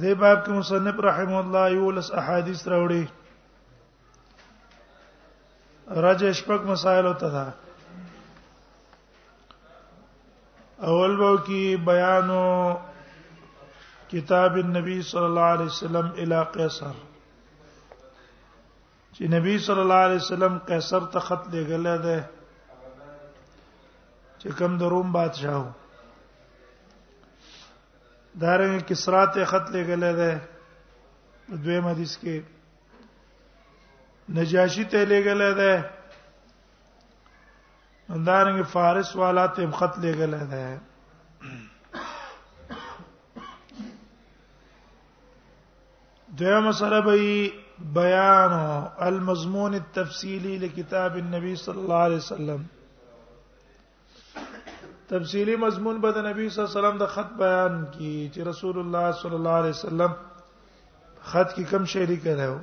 دې باب کې مصنف رحم الله یو لس احادیث راوړي راجه شپږ مسائل ته ده اول به کې بیانو کتاب النبي صلی الله علیه وسلم الی قیصر چې نبی صلی الله علیه وسلم قیصر ته خط لګل دی چې کوم د روم بادشاہو دارنګ کسرا ته خط لګل دی دوی مدیس کې نجاشی ته لګل دی دارنګ فارس والا ته خط لګل دی دویا مسله به بیان المضمون التفصیلی لکتاب النبی صلی الله علیه وسلم تفصیلی مضمون به د نبی صلی الله علیه وسلم د خط بیان کی چې رسول الله صلی الله علیه وسلم خط کې کم شعر کړو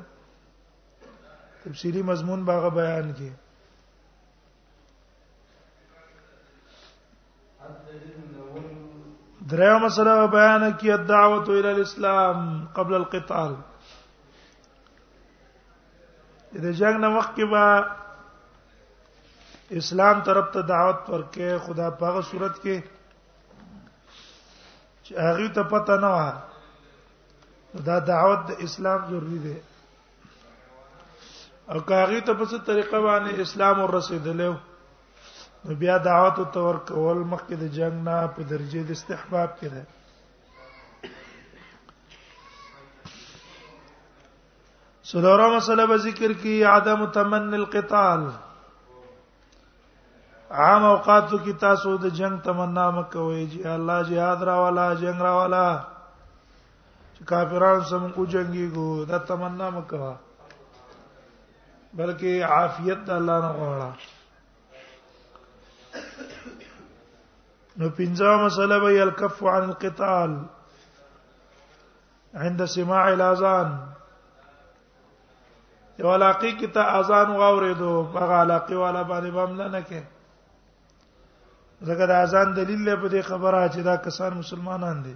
تفصیلی مضمون باغه بیان کی دریا مسله بیان کی الدعوه الى الاسلام قبل القتال د جنگ نه مخکې با اسلام طرف ته دعوت ورکې خدا په هغه صورت کې چې هغه ته پته نه و دا دعوت د اسلام ضروری دی او کاغی ته په څه طریقه باندې اسلام ورسېدلو نو بیا دعوت ته ور کول مخکې د جنگ نه په درجه د استحباب کې ده سلورم مسله به ذکر کی عدم تمن القتال عام اوقاتو کې تاسو د جنگ تمنا مکوئ چې الله jihad را والا جنگ را والا چې کافرانو سم کو جنگي ګو دا تمنا مکوئ بلکې عافیت د الله نه غواړه نو پنځمه مسله به الکف عن القتال عند سماع الاذان یو علاقه کې ته اذان واورېدو هغه علاقه والا باندې بم نه نه کې زګر اذان دلیل په دې خبره چې دا کسان مسلمانان دي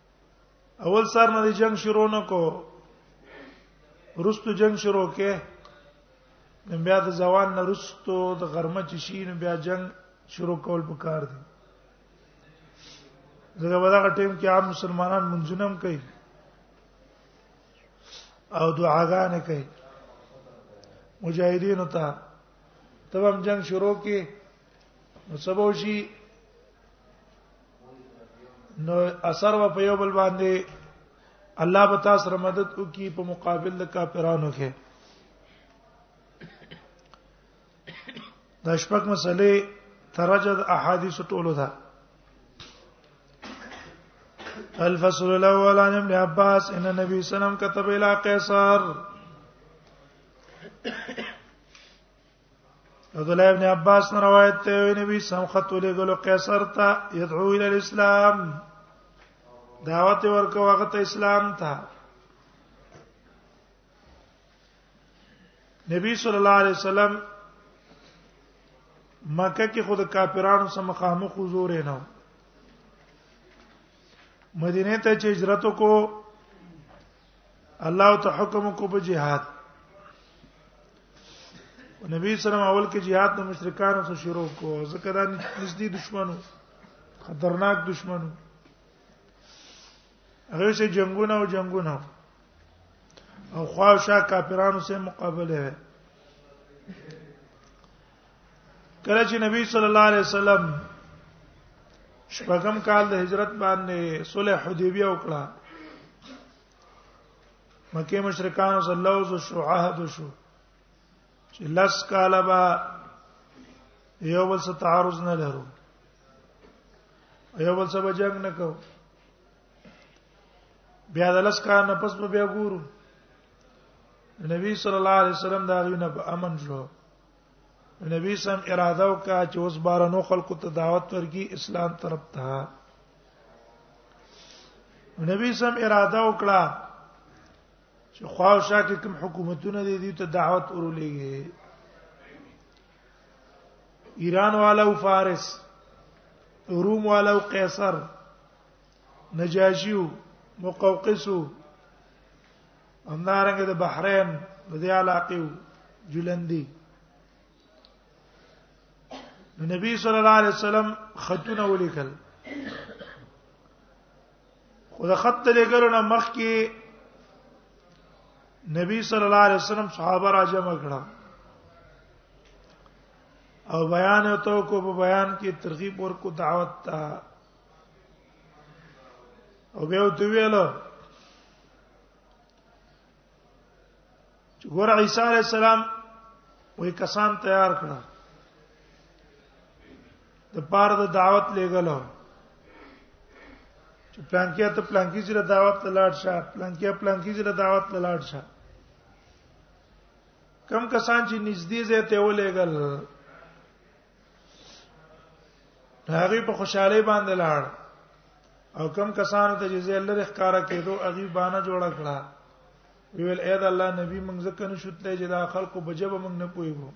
اول سر نه جنگ شروع نکو رستو جنگ شروع کې بیا د ځوان نه رستو د غرمه چې شین بیا جنگ شروع کول پکار دي زګه ودا ټیم کې عام مسلمانان منځنم کوي او دعاګانې کوي مجاهدین ته تبم جنگ شروع کې نو سبو شي نو اثر و په یو بل باندې الله به تاسو سره مدد وکي په مقابل د کافرانو کې دا شپږ مسلې ترجد احادیث ټولو ده الفصل الاول عن ابن عباس ان النبي صلى الله عليه وسلم كتب الى قيصر عبد الله ابن عباس نے روایت ته وی نبی سم خط ولګلو قیصر ته يدعو الى الاسلام دعوت ورکو هغه ته اسلام ته نبی صلی الله علیه وسلم مکه کې خود کافرانو سره مخامخ حضور نه مدینه ته چې هجرت وکړو الله ته حکم کو په جهاد نبی سلام اول کې jihad د مشرکانو سره شروع کو ځکه دا نږدې دشمنو خطرناک دشمنو هغه سه جنگونه او جنگونه او خواوشا کافرانو سره مقابله کله چې نبی صلی الله علیه وسلم شپږم کال د هجرت باندې صلح حدیبیه وکړه مکه مشرکان صلی الله علیه وسلم عهد شو چې لس کال با یو بل سره تعارض نه لرو یو بل سره جنگ نه کو بیا د لس کال نه پس په بیا ګورو نبی صلی الله علیه وسلم دا غوینه په امن شو نبی سم اراده وکړه چې اوس بار نو خلکو ته دعوت ورکړي اسلام طرف ته نبی سم اراده وکړه چې خواوشا کې کوم حکومتونه دي دې ته دعوت ورولېږي ایران والا او فارس روم والا او قیصر نجاشیو مقوقسو همدارنګه د بحرین د دې علاقې جولندي نو نبی صلی الله علیه وسلم خطونه ولیکل خو د خط لګلو نه مخکې نبی صلی الله علیه وسلم صحابه را جمع کړه او بیان او تو کو په بیان کې ترغیب ورکو دعوت ته او به ویلو ګور عیسی علی السلام وې کسان تیار کړه د پار د دعوت لګلو چې پلانکیا ته پلانکی زره دعوت لاړ شه پلانکیا پلانکی زره دعوت لاړ شه کم کسان چې نږدې زه ته ولېګل هغه په خوشاله باندې لاړ او کم کسانو ته جزې الله د ښکارا کېدو هغه باندې جوړ کړه ویل اې د الله نبی موږ ځکه نشو تلای چې دا خلکو بجبه موږ نه پويګو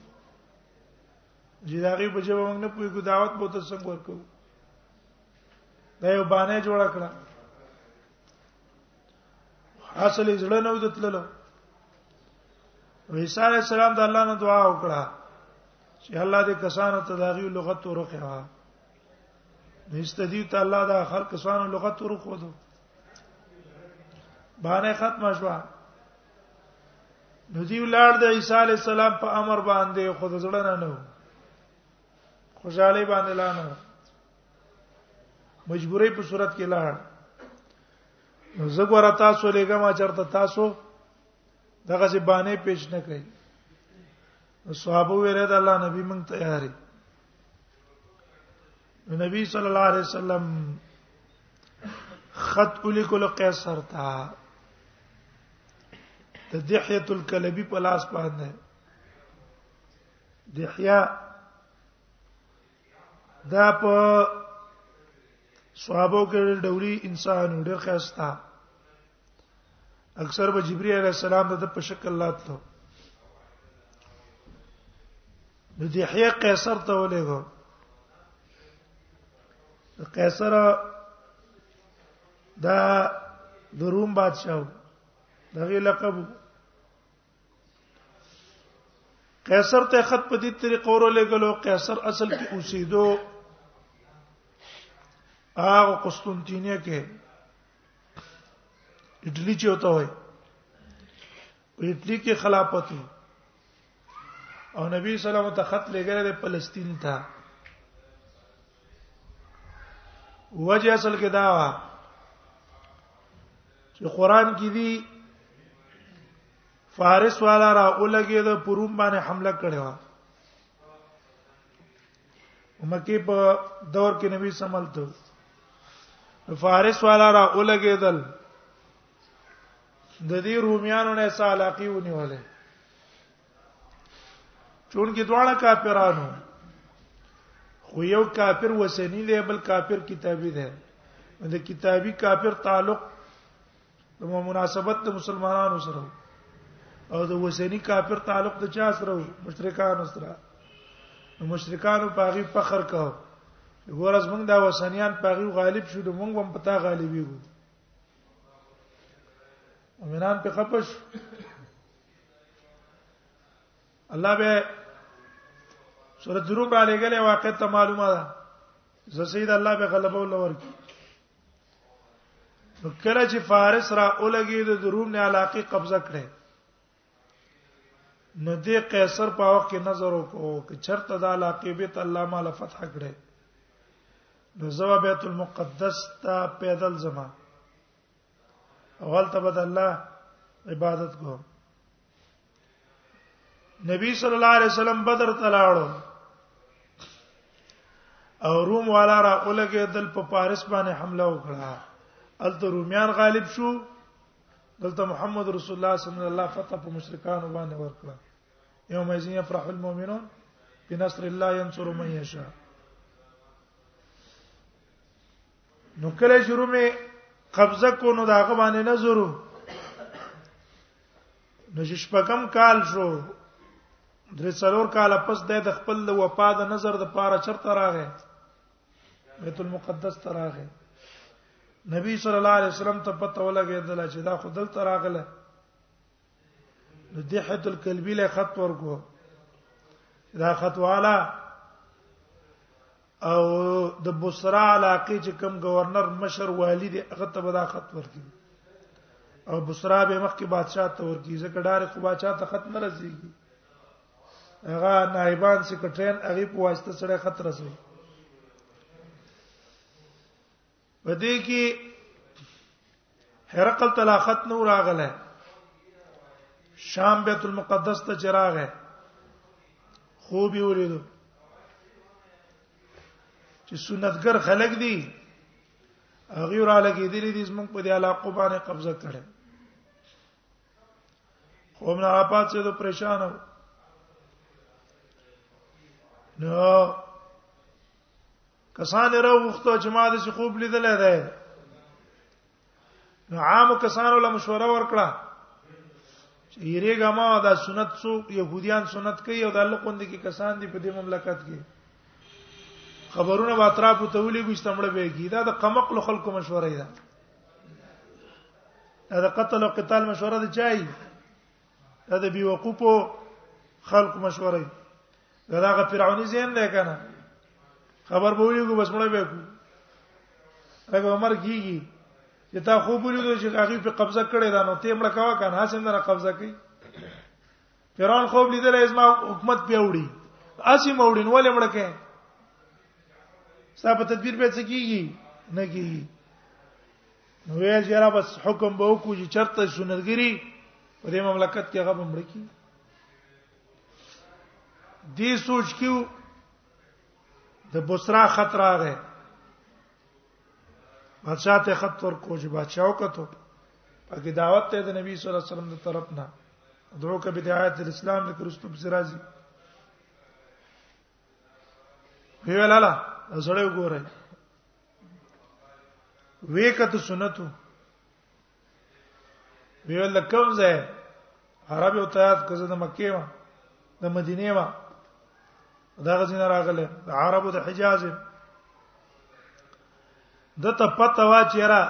چې دا غي بجبه موږ نه پويګو دعوت بوته څنګه ورکو دا یو باندې جوړ کړه اصل یې زړه نه ودتللو عیسی علی السلام د الله نه دعا وکړه چې الله دې کسانو ته داغي لغت ورخه نستدی ته الله دا خلق کسانو لغت ورخو دو باندې ختم شوه نو دی ولار د عیسی علی السلام په امر باندې خود زړه نه نو خوشاله باندې لا نه مجبورې په صورت کې لاړ نو زګور تاسو لګم چرته تاسو دغه ځبانه پیش نه کړئ صحابه ویره د الله نبی مونږ تیارې نبی صلی الله علیه وسلم خط الیکل قیصر تا د دحیه الکلبی په لاس باندې دحیه دا په صحابه کې ډوري انسان ډېر خسته اکثر به جبرئیل علیه السلام د په شکل لاتلو نو د یحیی قیصر ته ولېګو قیصر دا د روم بادشاہ دغه لقب قیصر ته خط په دې طریقو ورلېګلو قیصر اصل کې اوسېدو هغه قسطنطینیه کې اټلی چې وته وای اټلی کې خلافت او نبی صلی الله علیه وسلم ته خط لګره د فلسطین ته وجه اصل کې دا و چې قران کې دی فارس والا را اولګي د پروم باندې حمله کړې و مکی په دور کې نبی سمل ته فارس والا را اولګېدل د دې روميانو نه سالاقي ونیولې چونګې دواړه کافرانو خو یو کافر وسنی دی بل کافر کتابي دی د کتابي کافر تعلق د مناسبت د مسلمانانو سره او د وسنی کافر تعلق د چا سره مشرکانو سره مشرکانو پاغي فخر کاو ورځ موږ دا وسنیان پاغي غالب شو د موږ هم پتا غالبي وو مومنان په خپش الله به سورۃ الروم را لګلې واقع ته معلومه ده زسید الله به غلبه ولور کی نو کله چې فارس را اولګي د روم نه علاقه قبضه کړي نو دې قیصر په وخت کې نظر وکړو چې چرته د علاقه بیت الله مال فتح کړي نو زوا بیت المقدس ته پیدل زما اول ته بد الله عبادت کو نبی صلی الله علیه وسلم بدر ته لاړو او روم والا را اولګه دل په پاریس باندې حمله وکړه الته رومیان غالب شو دلته محمد رسول الله صلی الله علیه وسلم فتح په مشرکانو باندې ورکړه یوم یزین یفرح المؤمنون بنصر الله ينصر من یشاء نو کله چې رومه قبضه کو نو داغه باندې نظر نو چې شپږم کال شو درې څلور کال پس د خپل د وفا د نظر د پاره چرته راغی بیت المقدس ته راغی نبی صلی الله علیه وسلم ته پته ولګېدل چې دا خدل ته راغله نو دحیه الکلبی له خط ورکو دا خط والا او د بصرا علاقې چې کم گورنر مشر والی دی هغه ته بدا خط ورکړي او بصرا به مخکې بادشاہ ته ورکړي ځکه ډارې خو بادشاہ ته خط نه رسیږي هغه نایبان سیکرټرین هغه په واسطه سره خط رسوي په دې کې هرقل تلاخت نو راغله شام بیت المقدس ته چراغه خوب یې ولیدو چې سنتګر خلک دي هغه را لګېدلې دي زمونږ په دې علاقو باندې قبضه کړي خو موږ آپات څه د پریشان وو نو کسان راوغوښته چې ما د خوب لیدل دی نو عام کسانو له مشوره ورکړه چې یریګه ما دا سنت سو يهوديان سنت کوي او د الله قوند کې کسان دي په دې مملکت کې خبرونه به اطراف ته ولي ګشتمړه به کی دا د قمقل خلکو مشوره ده دا د قتل او قتال مشوره ده چای دا د بیوقوفو خلکو مشوره ده دا هغه فرعوني زین دی کنه خبر به ویلو بس مړ به کو هغه عمر کیږي چې تا خو بولیدو چې هغه په قبضه کړی دا نو ته مړ کاوه کنه حسن نه قبضه کوي فرعون خو لیدل ازما حکومت پیوړي اسی موړین ولې مړ کې صاحب تدبیر به څه کیږي نه کیږي نو ویل چې را بس حکم به وکړي چې چرته سنتګری په دې مملکت کې هغه مړ کیږي دی سوچ کیو د بصرا خط راغې بادشاہ ته خط ورکو چې بادشاہ وکړو پکې دعوت ته د نبی صلی الله علیه وسلم د طرف نه دعو کې بدايات الاسلام د کرستو بزرازي ویل لالا زړه وګورئ وې کته سنتو ویل د کوم ځای عربي او تیات کزه د مکه و د مدینه و دا غزین راغله د عربو د حجاز د ته پته وا چیرې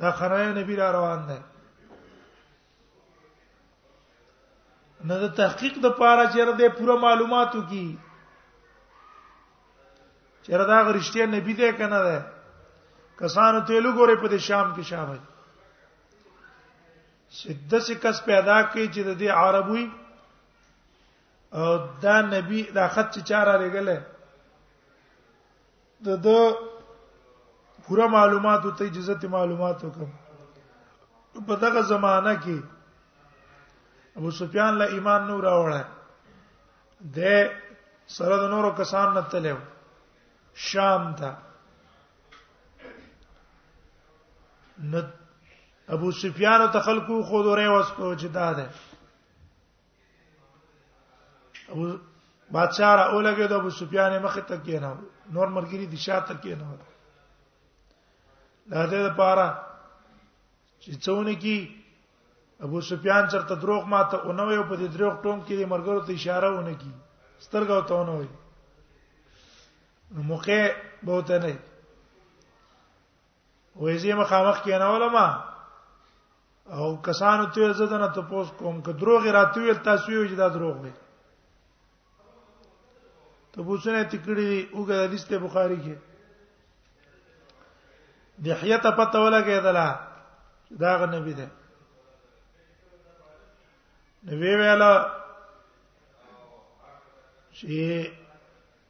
دا خره نبی را روان دی نه د تحقیق د پاره چیرې د پوره معلوماتو کی چیرې دا غرشته نبی ده کنه ده کسانو ته لګورې په شام کې شامل سده سې کس پیدا کړي چې د دې عربوي او دا نبی دا خط چې چاره لګلې د د پوره معلوماتو ته اجازه ته معلومات وکم په دغه زمانہ کې ابو سفیان له ایمان نور راوړل د سره د نورو کسان نه تلو شام ته نو ابو سفیان ته خلکو خو دوره وسپو چې دا ده ابو بادشاہ را اولګه د ابو سفیان مخ ته کېناو نور مرګری د شاته کېناو دا دې لپاره چې څونه کې ابو سفیان چرته دروغ ماته او نو یو په دې دروغ ټوم کې مرګرو ته اشاره ونه کی سترګه ته ونه وي نو موقع به ته نه وې زه مخامخ کې نه ولما او کسانو ته زه دنه ته پوس کوم که دروغ راته ویل تاسو یو جدا دروغ دی ته پوښتنه تکړی دی اوګه د حدیث ته بخاری کې د حیات پته ولګی دلا دا غ نبی ده نبی ویلا چې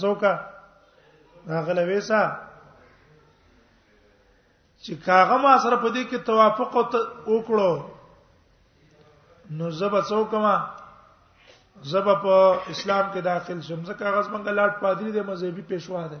څوکا هغه لويسا چې کاغه ما سره په دې کې توافق وکړو نو زب څوکما زب په اسلام کې داخل شم ځکه هغه څنګه لاټ پادری د مذهبي پېښوا ده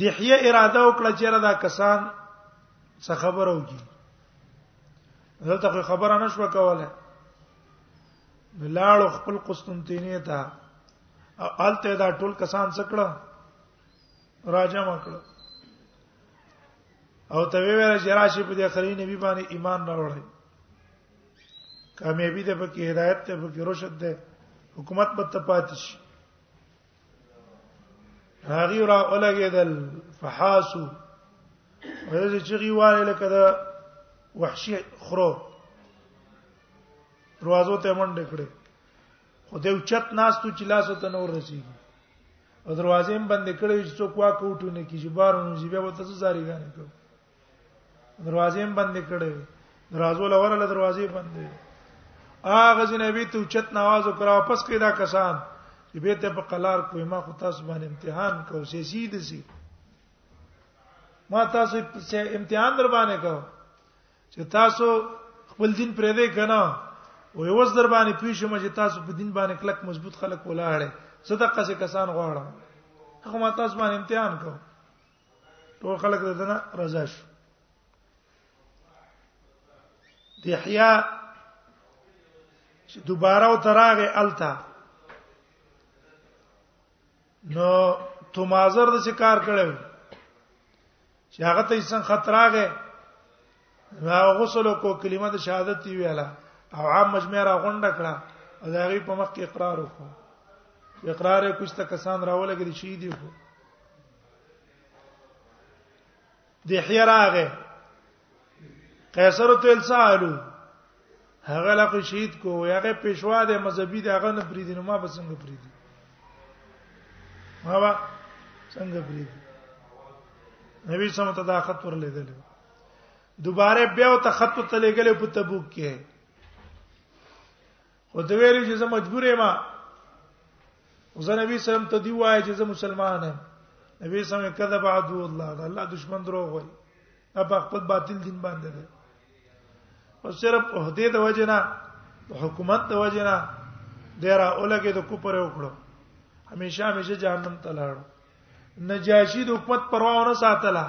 دحیه اراده وکړه چې را دا کسان څه خبره وکړي دلته خو خبره نشو کوله لاړو خپل قسطنطینیه ته آلته دا ټول کسان څکړه راجم کړه او ته ویل چې راشي په دې خري نبی باندې ایمان راوړی کامیابی ده پکې هدایت ده پکې رشد ده حکومت به تپاتش هغه را ولګیدل فحاسو ورته چې غیواله لکه دا وحشي خرو دروازو ته منډه کړې خو دې چت ناستو چې لاسو ته نور رسیږي او دروازې هم بندې کړې چې څوک واکوټونه کې چې بارونو زیبه وته زاري غانې کوي دروازې هم بندې کړې دروازو لور له دروازې بندې اغه جنبی ته چت نواز وکړ واپس کړي دا کسان چې به ته په قلار کوی ما خو تاسو باندې امتحان کو سې سید سي ما تاسو امتحان در باندې کو چې تاسو خپل دین پرې دی کنه او یو ځل در باندې پیښه مې چې تاسو په دین باندې کلک مضبوط خلک ولاړې صدقه سه کسان غواړم هغه ما تاسو باندې امتحان کوم ټول خلک دنه رضا شو دحیا چې دوباره او تراغه التا نو تو مازر د څه کار کړو چې هغه ته انسان خطراغه ما غسل کو کلمه د شهادت ویاله او عام مجمع را غونډه کړه او دا غي په مخ کې اقرار وکړه اقرار کوشته کسان راولګل شي دی خو د حیراغه قیصر تل سالو هغه لا خو شهید کو هغه پېښوا د مذهبي دغه نه پریدي نو ما به څنګه پریدي ما به څنګه پریدي نبی سم ته دا خط ورلیدل دوباره بیا ته خط ته لګلې په تبوک کې خو ته ویلې چې زه مجبور یم وزه نبی سلام ته دی وای چې زه مسلمان یم نبی سلام کذب عدو الله دا الله دشمن دروغ وای ابا خپل باطل دین باندې ده او صرف په دې د وجنا حکومت د وجنا ډیره اولګه د کوپر وکړو همیشه همیشه جهنم ته لاړ نجاشی د حکومت پروا نه ساتله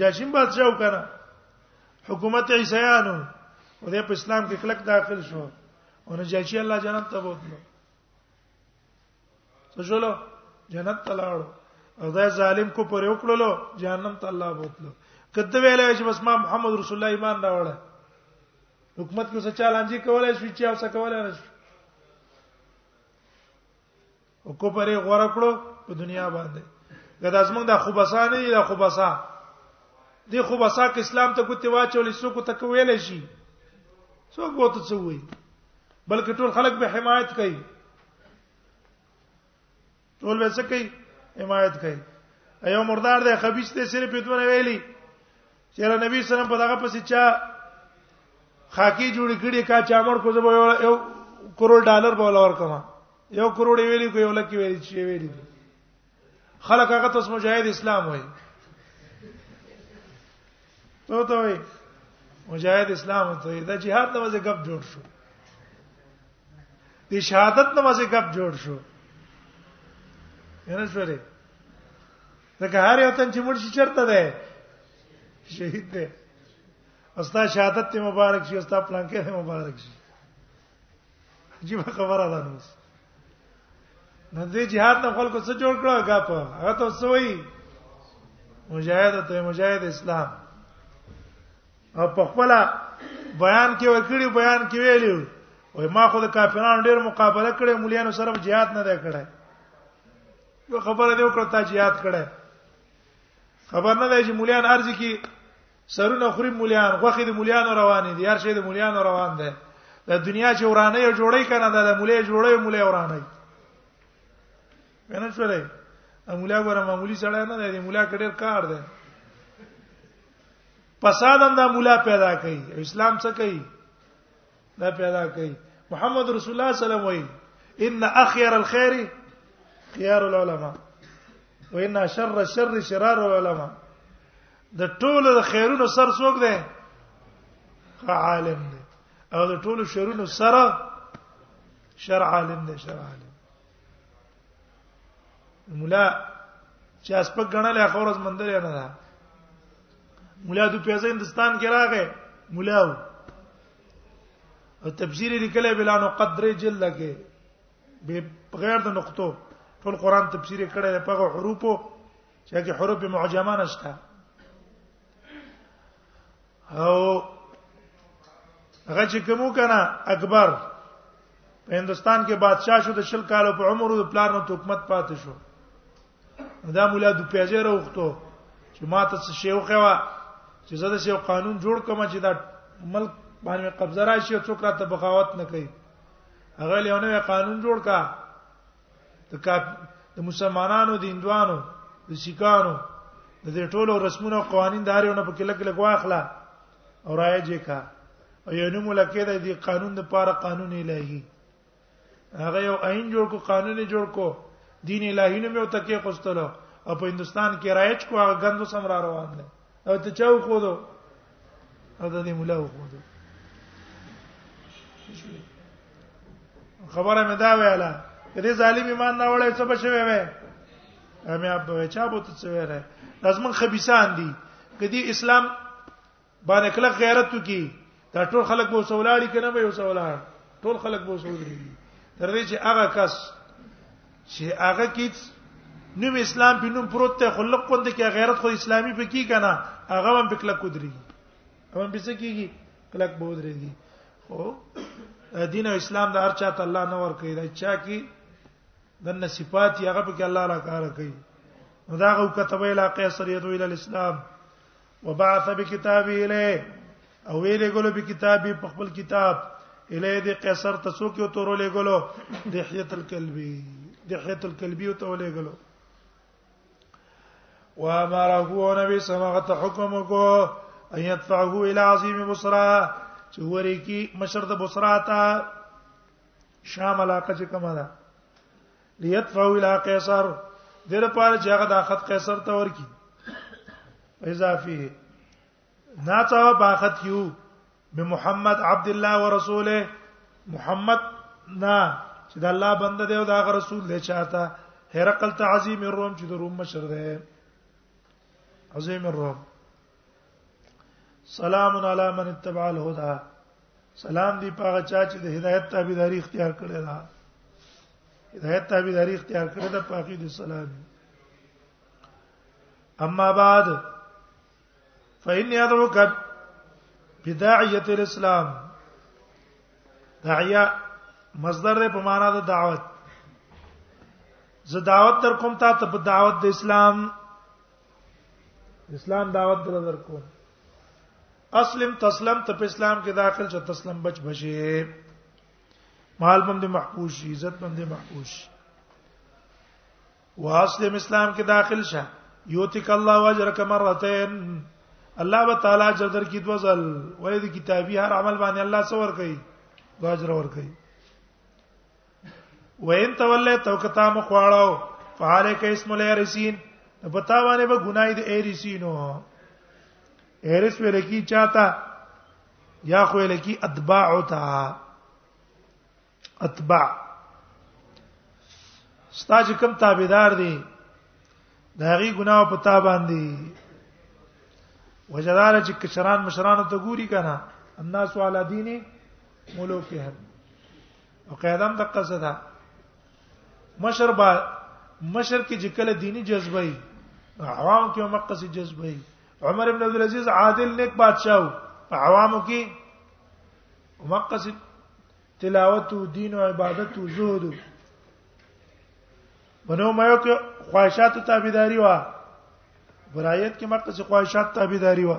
جاشم بادشاہ وکړه حکومت عیسایانو او د اسلام کې کلک داخل شو او نه جاشي الله جنت ته بوتلو څه شولو جنت ته لاړو او دا ظالم کو پر وکړلو جهنم ته الله بوتلو کته ویلې چې بس ما محمد رسول الله ایمان راوړل حکومت کې څه چالانجي کولای شو چې اوسه کولای نه شو او کو پرې غوړه کړو په دنیا باندې دا زمونږ د خوبسا نه دی د خوبسا دی خوبسا ک اسلام ته کوته واچولې څوک ته کویل شي څوک وو ته څه وایي بلکې ټول خلک به حمایت کوي ټول به څه کوي حمایت کوي ایو مردار دی خبيث دی صرف په دونه ویلي چیرې نبی صلی الله علیه وسلم په دغه پسې چا خاکی جوړ کړي کا چا مړ کو زبو یو کروڑ ډالر بوله ورکما یو کروڑ ویلی کو یو لک ویلی چې ویلی خلک هغه تاسو مجاهد اسلام وای ته ته وای مجاهد اسلام ته دا jihad نه وځي غب جوړ شو د شهادت نه وځي غب جوړ شو یره شوري ځکه هر یو تن چې مړ شي چرته ده شهید ده استا شهادت ته مبارک شي استا پلان کې ته مبارک شي عجیب خبره ده نو نن دې jihad نه خلکو څه جوړ کړو غاپ هغه ته سوې مجاهد ته مجاهد اسلام او په خپل بیان کې وکړي بیان کې ویلو وای ما خو د کافرانو ډیر مقابله کړې مليانو سره jihad نه دی کړی یو خبره دی وکړه تا چې یاد کړه خبر نه دی چې مولیان ارزي کې سرونه خوري مولیان غوخه دي مولیان روان دي هر شی دي مولیان روان دي د دنیا چې ورانه یو جوړی کنه دا د مولې جوړی مولې ورانه ونه شولې مولا ګوره معمولی سړی نه دی مولا کډیر کار دی فساد هم دا مولا پیدا کوي اسلام څه کوي دا پیدا کوي محمد رسول الله صلی الله علیه وسلم وایي ان اخير الخير خيار العلماء وان شر الشر شرار العلماء د ټولو د خیرونو سر څوک دی عالم دی او د ټولو شرونو سر شر عالم دی شر عالم مولا چې اس په غنل اخورز مندل نه ده مولا د پیسې هندستان کې راغې مولا و او تفسیر لیکلی بلا نو قدر جلد کې به غیر د نقطو ټول قران تفسیر کړی په حروفو چې هغه حروف معجمه نشته او هغه چې کومو کنه اکبر په هندستان کې بادشاہ شو د شل کالو په عمر د پلان او حکومت پاتې شو دا مولا د پیاجه راوختو چې ما ته څه شی وخوا چې زه د یو قانون جوړ کوم چې دا ملک باندې قبضه راشي او څوک راته بغاوت نه کوي هغه له نوې قانون جوړ کا د کا د مسلمانانو د هندوانو د سیکانو د دې ټولو رسمونو قوانين د هر یو نه په کله کله واخلا او راځي کا او یو نوم لکه د دې قانون د پاره قانون الهي هغه یو عین جوړ کو قانون جوړ کو دین الهی نه مې تکي قستلو او په هندستان کې رایج کو هغه غندو سم را روان دي او ته چاو خو دو او د دې مولا خو دو خبره مې دا ویله دې ظالم ایمان نه وړي څه بشوي وې امه ابو چا بوت څه وې لازم خبيسان دي کدي اسلام باندې کله غیرت کی دا ټول خلک به وسولاړي کنه به وسولاړ ټول خلک به وسولاړي تر دې چې هغه کس چې هغه کیڅ نوم اسلام په نوم پروت ته خلق کوند کې غیرت خو اسلامي په کی کنه هغه هم پکله کودري هغه هم پسې کیږي کلک بودريږي خو دین او اسلام د هر چاته الله نه ور کوي دا چا کی دنه صفات یې هغه په کې الله را کار کوي نو دا غو كتبه الى قيصر يدو الى الاسلام وبعث بكتابه الیه او ویلې ګلو به کتابي په خپل کتاب الیه د قیصر ته څوک یو تور ولې ګلو د حیات الکلبی د حیات الکلبی ته ولې ګلو وامره نبی سمغه حکم کو ان يدفعه الى عظيم بصرى چې وري کی مشر د بصرا ته شام علاقه چې کومه ده ليدفعوا الى قيصر دیر پاره چې هغه د خط قیصر ته ورکی اضافي ناڅا باخت کیو به محمد عبد الله ورسوله محمد نا چې د الله بنده دی او د هغه رسول دی چاته هرقل تعظیم الروم چې د روم مشر دی عظیم الروم سلام علی من اتبع الهدى سلام دی پاغه چا چې د هدایت تابعداري اختیار کړی دا هدایت تابعداري اختیار کړی دا پاکی دی سلام اما بعد فإني أدعوك بداعية الإسلام داعیه مصدر ده په معنا د دعوت زه دعوت در کوم تا ته په دعوت د اسلام اسلام دعوت در درکو اسلم تسلم ته په اسلام کې داخل شو تسلم بچ بشي مال بند محفوظ شي عزت بند محفوظ شي واسلم اسلام کې داخل شه یوتک الله واجرک مرتين الله به تعالی اجر در کی دوه ځل ولې د کتابي هر عمل باندې الله څور کوي اجر ور کوي وین تولې تو کتا مخواړو فعلک اسم الیرسین په تا باندې به ګناي د ایرسینو ایرس ویل کی چاته یا خو ویل کی اتباع تا اتباع ستا چې کوم تابعدار دي دا غي ګناه په تا باندې وجدار چې کشران مشران ته ګوري کنه الناس علی دینه ملوکهم او قاعده هم دقه څه ده مشر با مشر کې چې کله دینی جذبه وي عوام کې هم قصې جذبه وي عمر ابن عبد العزيز عادل نیک بادشاہ وو عوامو کې هم قصې تلاوت او دین او عبادت او زهد بنو مېو کې خواهشات تابعداري وا برایت کې مقصد خواهشات تابعداري وا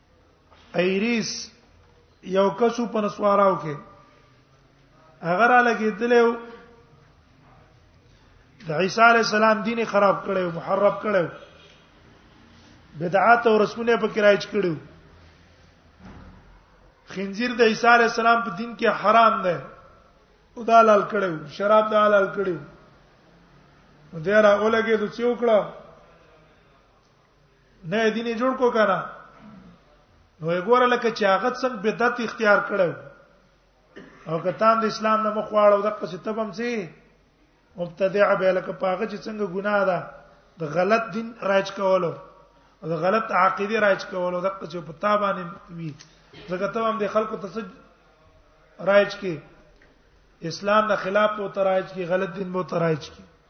ایریس یو کسو په نسواراو کې هغه را لګیدلو د عیسی علی السلام دین خراب کړو محرف کړو بدعات او رسمونه په کرایچ کړو خنزیر د عیسی علی السلام په دین کې حرام ده او دا لال کړو شراب دا لال کړو نو دا را اولګه د څو کړه نه دیني جوړ کو کنه نو ګوره لکه چې هغه څنګه بدعت اختیار کړو او کتان د اسلام نه مخ واړو دغه څه تبم سي مبتدع به لکه پاغه چې څنګه ګناه ده د غلط دین راج کولو او د غلط عقیده راج کولو دغه چې په تابانه وی ځکه ته هم د خلکو ته څه راج کې اسلام د خلاف په تراج کې غلط دین مو تراج کې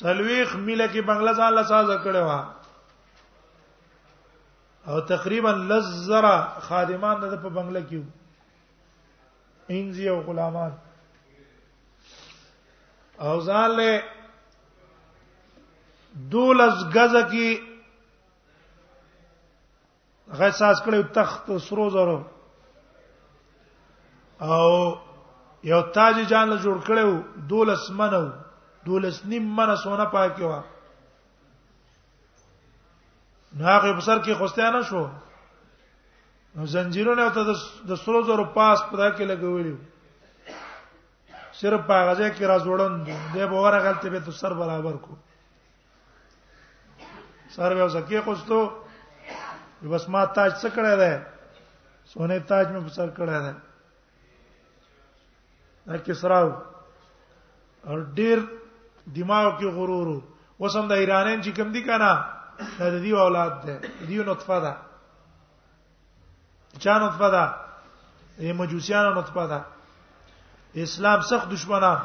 سلويخ ملي کې بنگله ځان له ساز کړي وا او تقریبا لزر خادمان د په بنگله کې انځي او غلامان او ځان له دولس غزه کې هغه ساز کړو تخت سرو زرو او یو تاج جان له جوړ کړو دولس منو دولس نیم منه سونه پاکي وا هغه په سر کې خوستانه شو نو زنجیرونه ته د سرو زرو پاس پدا کې لګولې صرف په هغه ځای کې راځوړن دی به ورغلته به تو سر برابر کو سر به زکه خوستو بس ما تاج څه کړی دی سونه تاج مې په سر کړی دی دا کسراو او ډیر دماغ کې غرور وسم د ایرانین چې کم دي کنه د دې اولاد ده دې نطفه ده چا نطفه ده ای مجوسیانو نطفه ده اسلام سخت دشمنان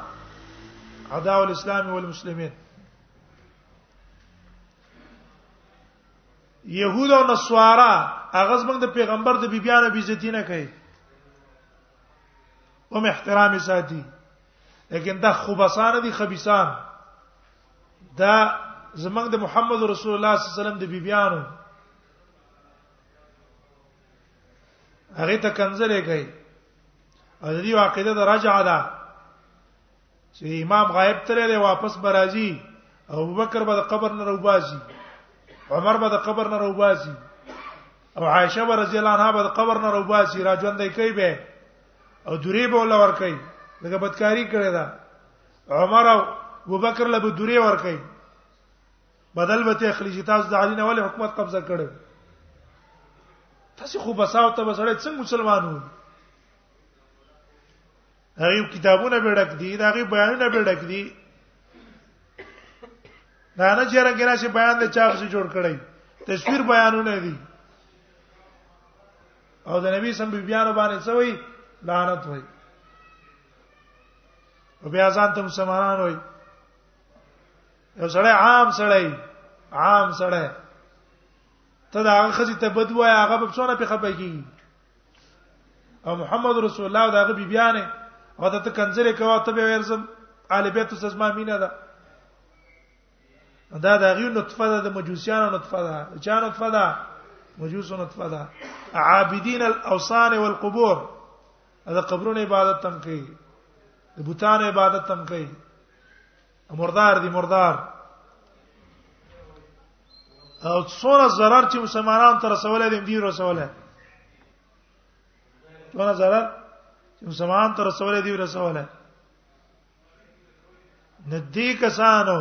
اعداء الاسلام والمسلمین يهود او نصارا هغه زمنګ د پیغمبر د بیبيانو بیزتی نه کوي هم احترام ساتي لیکن دا خبسان دي خبيسان دا زمنګ د محمد رسول الله صلی الله علیه وسلم د بیبيانو هغه ته کنځلې کوي او د دې عقیده د رجعه ده چې امام غائب ترې دی واپس برازي او بکر به د قبر نه روباسي عمر به د قبر نه روباسي او عائشه رضی الله عنها به د قبر نه روباسي را ژوندې کوي به او دوری به ول ور کوي دغه بدکاری کړی دا عمر او ابوبکر له دوری ور کوي بدل به ته اخلي چې تاسو د علي نه ولې حکومت قبضه کړو تاسو خو بساو ته بسړې څنګه مسلمان وو هغه کتابونه به ډک دي دا هغه بیانونه به ډک دي دا نه چې راګی راشي بیان د چا څخه جوړ کړی تصویر بیانونه دي او د نبی سم بیان باندې سوی لعنت وای او بیا ځان ته مسلمانان وای یو سړی عام سړی عام سړی ته دا هغه خزي ته بد وای هغه په څونه په خپه کیږي او محمد رسول الله دا هغه بیبیانه او ته کنځره کوه ته به ورزم آل بیت سز ما مینه ده دا د غي نطفه ده د مجوسیانو نطفه ده چا نطفه ده مجوس نطفه ده عابدین الاوثان والقبور دا قبرونو عبادت تم کوي د بوتانو عبادت تم کوي مردار دي مردار او څوره zarar چې مسلمانان تر رسوله دي دی رسوله څوره zarar چې مسلمانان تر رسوله دي رسوله ندی کسانو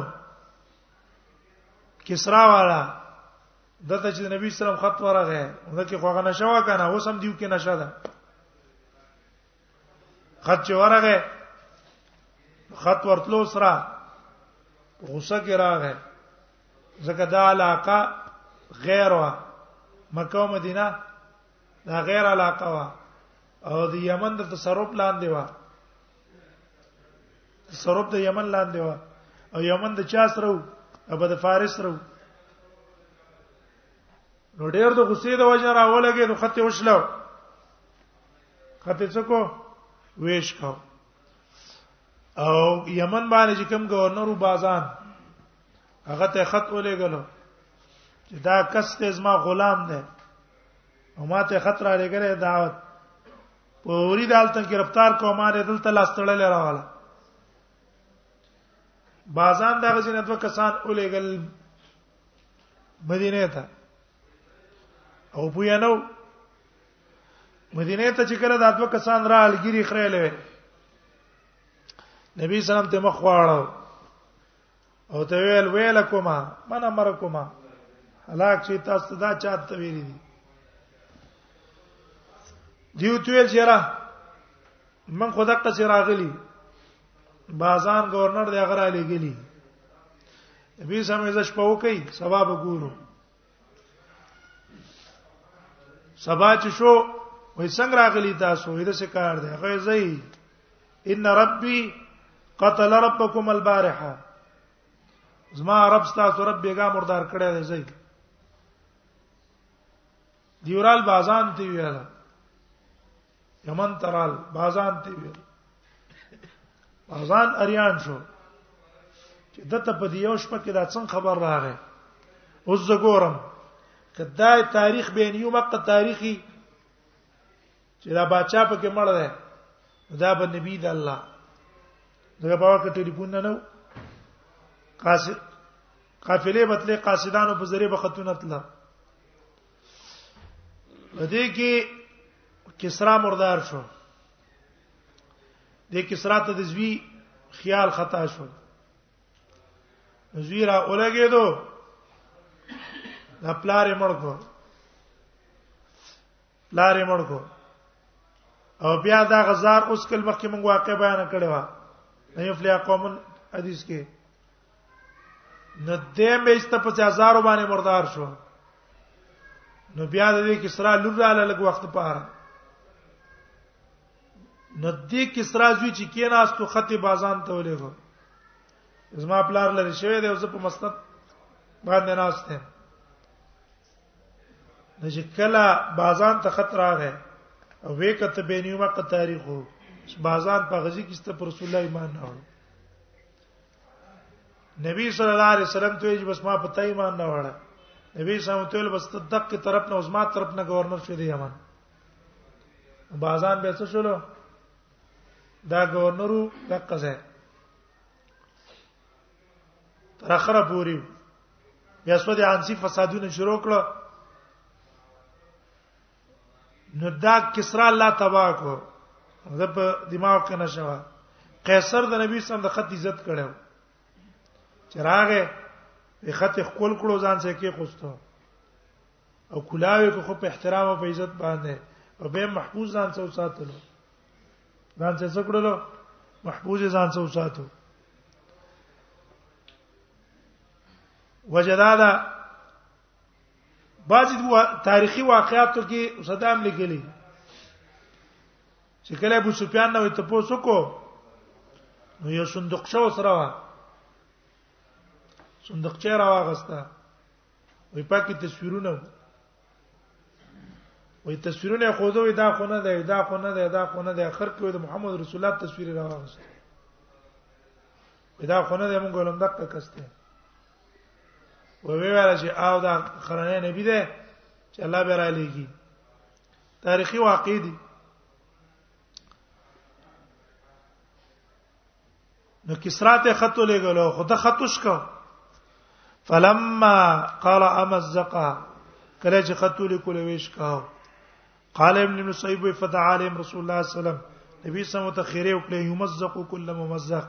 کسرا والا دته چې نبی سلام خط ورغه دغه خو غنښوا کنه اوس هم دیو کې نشه ده خط چې ورغه خط ورتلو سره غوسه کې راغې ځکه دا علاقه غیر وا مکه او مدینه دا غیر علاقه وا او د یمن د تصرف لاندې وا تصرف د یمن لاندې وا او یمن د چا سره او د فارس سره نو ډېر د غصې د وجه راولګې نو خط وشلو خته څه کو ویش کو او یمن باندې چې کوم گورنر بازان هغه ته خط ولېګلو چې دا کس ته زما غلام دی او ما ته خط را لګره دعوت په وری دالتن کې رفتار کومه نه دلته لاس تړلې راواله بازان دا غزنه دوه کسان ولېګل مدینه ته او پوی نو مدینه ته چې کله دا دوه کسان را الګری خړلې نبی سلام ته مخ واړو او ته ویل ویلکما من امرکما هلاک شي تاسو دا چاته ویری دي دیو تویل چیرې من خدا قصې راغلی بازان گورنر دی غره لګلی نبی سم یې شپه وکي سبب ګورو سبا چې شو وای څنګه راغلی تاسو دې څه کار دی غي زئی ان ربي قتل ربكم البارحه زما رب تاسو رب بیګا مردار کړی دی زئی دیورال بازان تی ویاله یمن ترال بازان ته ویل بازان اریان شو چې دته په دیو شپه کې دا څنګه خبر راغی اوس زګورم کدا تاریخ بین یو مقه تاریخي چې دا بچا په کې مړ دی دا به نبی د الله دغه په وخت ټلیفون نه نو قاصد قافلې بتلې قاصدانو په ذریعہ بختونه تله دې کې کسرا مردار شو دې کسرا ته د زوی خیال خطا شو زوی را اولګېدو دا پلار یې مړ کو پلار یې مړ کو او بیا دا غزار اوس کل مخکې موږ واقع بیان کړی و نه یو فلیا قومن حدیث کې نو دې میشت په هزار باندې مردار شو نو بیا د کسرا لور را لګ وخت پاره نو دې کسرا زوی چې کیناستو خط بازان ته ولېغو زما پلار لري شوی دی او زه په مسند باندې ناشته نو چې کله بازان ته خطر راغی او وې کته بینیومه په تاریخو بازان په غزي کې ست پر رسول الله ایمان راوړ نبی صلی الله علیه وسلم ته چې بس ما په تای ایمان نه وړه نبی صلی الله علیه وسلم بس دقه طرف نه عثمان طرف نه گورنر شو دی یمن بازان به څه شول دا گورنرو دقه ځای تر اخره پوری بیا سود انسی فسادونه شروع کړه نو دا کسرا الله تبا کو دا په دماغ کې نشوه قیصر د نبی سم د خط عزت کړو چراغه په خط خپل کړو ځان سره کې خوستو او کلاوي کو خو په احترام او په عزت باندې او به محفوظ ځان سره ساتلو ځان سره سکړلو محفوظ ځان سره ساتو وجدادا بعضی تاریخي واقعاتو کې صدام لیکلي چې کله ابو سفیان نو ته پوسو کو نو یو صندوق شو سره وا صندوق چه را واغستا وې پاکي تصویرونه وې تصویرونه خو دوی دا خو نه دی دا خو نه دی دا خو نه دی اخر کې د محمد رسول الله تصویر را واغستا دا خو نه دی مونږ ولوم دقه کسته و ویل چې او دا خرانه نبی ده چې الله به را لېږي تاریخي واقع دي نو کسرا ته خط لګلو خو ته خط وشکو فلما قال امزقا کله چې خط لیکل ویش کا قال ابن نصيب فتعالم رسول الله صلی الله عليه وسلم نبی سم ته خیره وکړي یمزق کل ممزق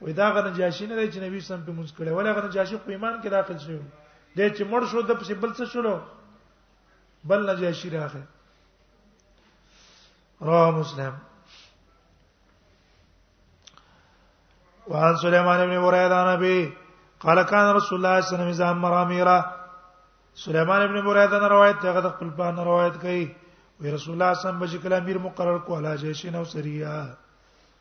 وې دا غنه جاشي نه دی چې نبی سم په مونږ کړي ولا غنه جاشي په ایمان کې داخل شوی د چې مړ شو د پسې بل څه شلو بل نه جاشي راغی رواه مسلم وعن سليمان بن بريدة عن أبي قال كان رسول الله صلى الله عليه وسلم إذا أمر أميرا سليمان بن بريدة نے روایت ته غد خپل پان روایت کړي وی رسول الله صلی الله علیه وسلم بشکل امیر مقرر کو علا جیشن او سریه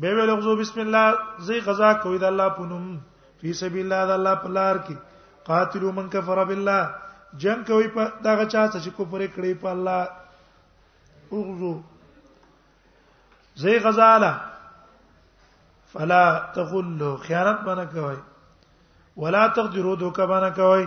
به ویل غزو بسم الله زی غزا کوي د الله پونم فی سبیل الله د الله په لار کې قاتلوا من کفر بالله جنگ کوي په دغه چا چې کفر کړی په الله اغزو زی غزاله فلا تغلوا خیانت باندې کوي ولا تقدروا دوکه باندې کوي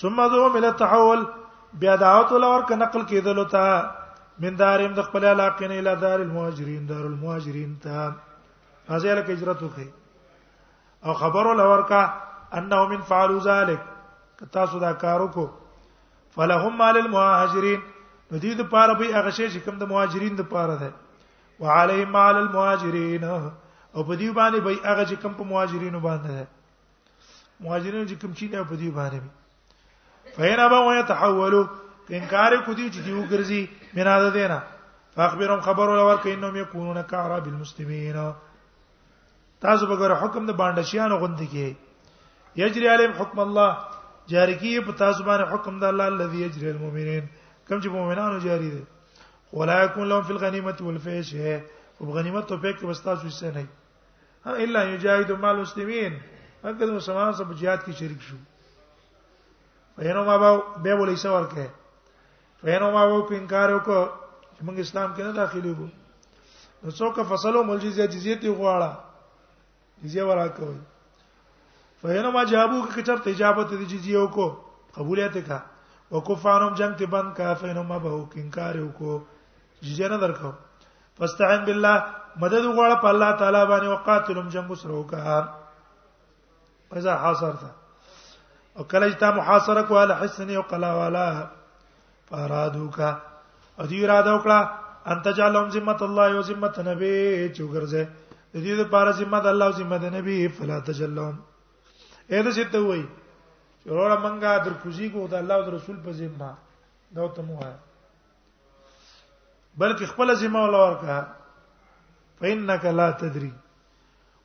ثم ذو من التحول بیا دعوت لور ک نقل کېدل تا من دارم د خپل علاقې نه اله دار المهاجرین دار المهاجرین تا ازاله کې هجرت وکړي او خبرو لور کا انه من فعلوا ذلك کتا سودا کارو کو فلهم مال المهاجرین نو دې د پاره به هغه شی چې کوم د مهاجرین د پاره ده وعليهم مال المهاجرین او په دې باندې به هغه چې کوم په مهاجرینو باندې ده مهاجرین چې کوم چی نه په دې باندې فین ابا و يتحولوا انکار کو دي چې دیو ګرځي مینا ده دینا فاخبرهم خبر ولا ورکه انهم يكونون كعرب المسلمين تاسو بغیر حکم د باندشیانو غوند کی یجری علیم حکم الله جاری کی په تاسو باندې حکم د الله الذي یجری المؤمنین کوم چې مؤمنانو جاری دي ولا يكون لهم في الغنيمه والفيش وبغنيمت تو پک وستا سوسه نه الا یجاهد مع المسلمین هغه مسلمان سره جهاد کې شریک شو فینو ما باو به ولې څور کې فینو ما باو انکار وکړ چې موږ اسلام کې نه داخلي وو نو څوک فصلو ملجزیه جزیه تی غواړه جزیه ورا کوي فینو ما جوابو کې چرته اجابت دي جزیه وکړو قبولیت کا وکفارم جنگ ته بند کا فینو ما باو انکار وکړو جزیه نه درکو فاستعن بالله مدد وغواړه په الله تعالی باندې وقاتلهم جنگ سره وکړه اذا حاصرت او کله چې تا محاصره کوله حسن او قلا والا فارادوک او دې اراده وکړه ان تجعلهم ذمه الله او ذمه نبی چې وګرځي د دې لپاره ذمه د الله او ذمه د نبی فلا تجلهم اې د څه ته وای چې وروړه منګه در کوزي کو د الله او رسول په ذمه دا ته مو وای بلکې خپل ذمہ ولا ورکا فإنك لا تدري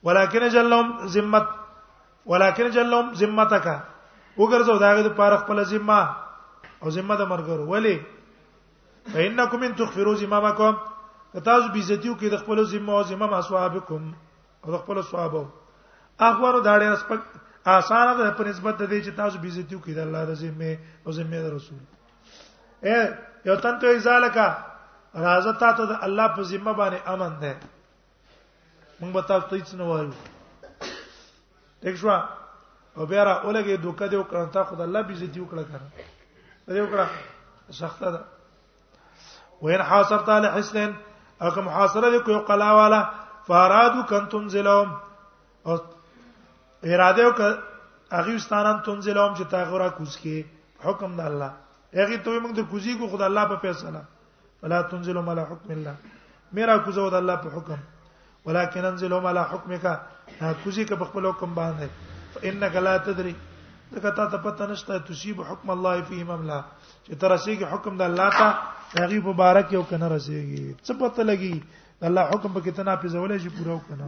ولكن جلهم ذمت ولكن جلهم ذمتك وګرځو داغه د پاره خپل ذمہ او ذمہ د مرګرو ولی فإنكم ان تغفروا ذممكم تاسو به عزتیو کې د خپل ذمہ او ذمہ اصحابکم او د خپل صحابه اخوانو دا ډېر سپک آسان ده په نسبت د دې چې تاسو به عزتیو کې د الله د ذمه او ذمه رسول اے یو تن ته ځالک راځه تا ته د الله په ذمہ باندې امن ده موږ به تاسو ته هیڅ نه وایو ٹھیک شو او بیا را اولګي دوکه دی وکړه تا خدای الله بي زدي وکړه کنه دې وکړه سخته ده وین حاصرت علی حسن او کوم حاصره دې کوی قلا والا فارادو کنتم زلوم او اراده وک هغه استانان تنزلهم چې تاغه را کوز کې حکم د الله هغه ته موږ د کوزي کو خدای الله په فیصله فلا تنزلهم على حكم الله میرا کوزو د الله په حکم ولكن انزلهم على حكمك کوزي کې په خپل حکم باندې فانك لا تدري دغه ته ته پته نشته تصيب حکم الله فيه مملا چې تر رسیږي حکم د الله ته هغه مبارک یو کنه رسیږي څه پته لګي الله حکم په کتنا په زولې شي پورا کنه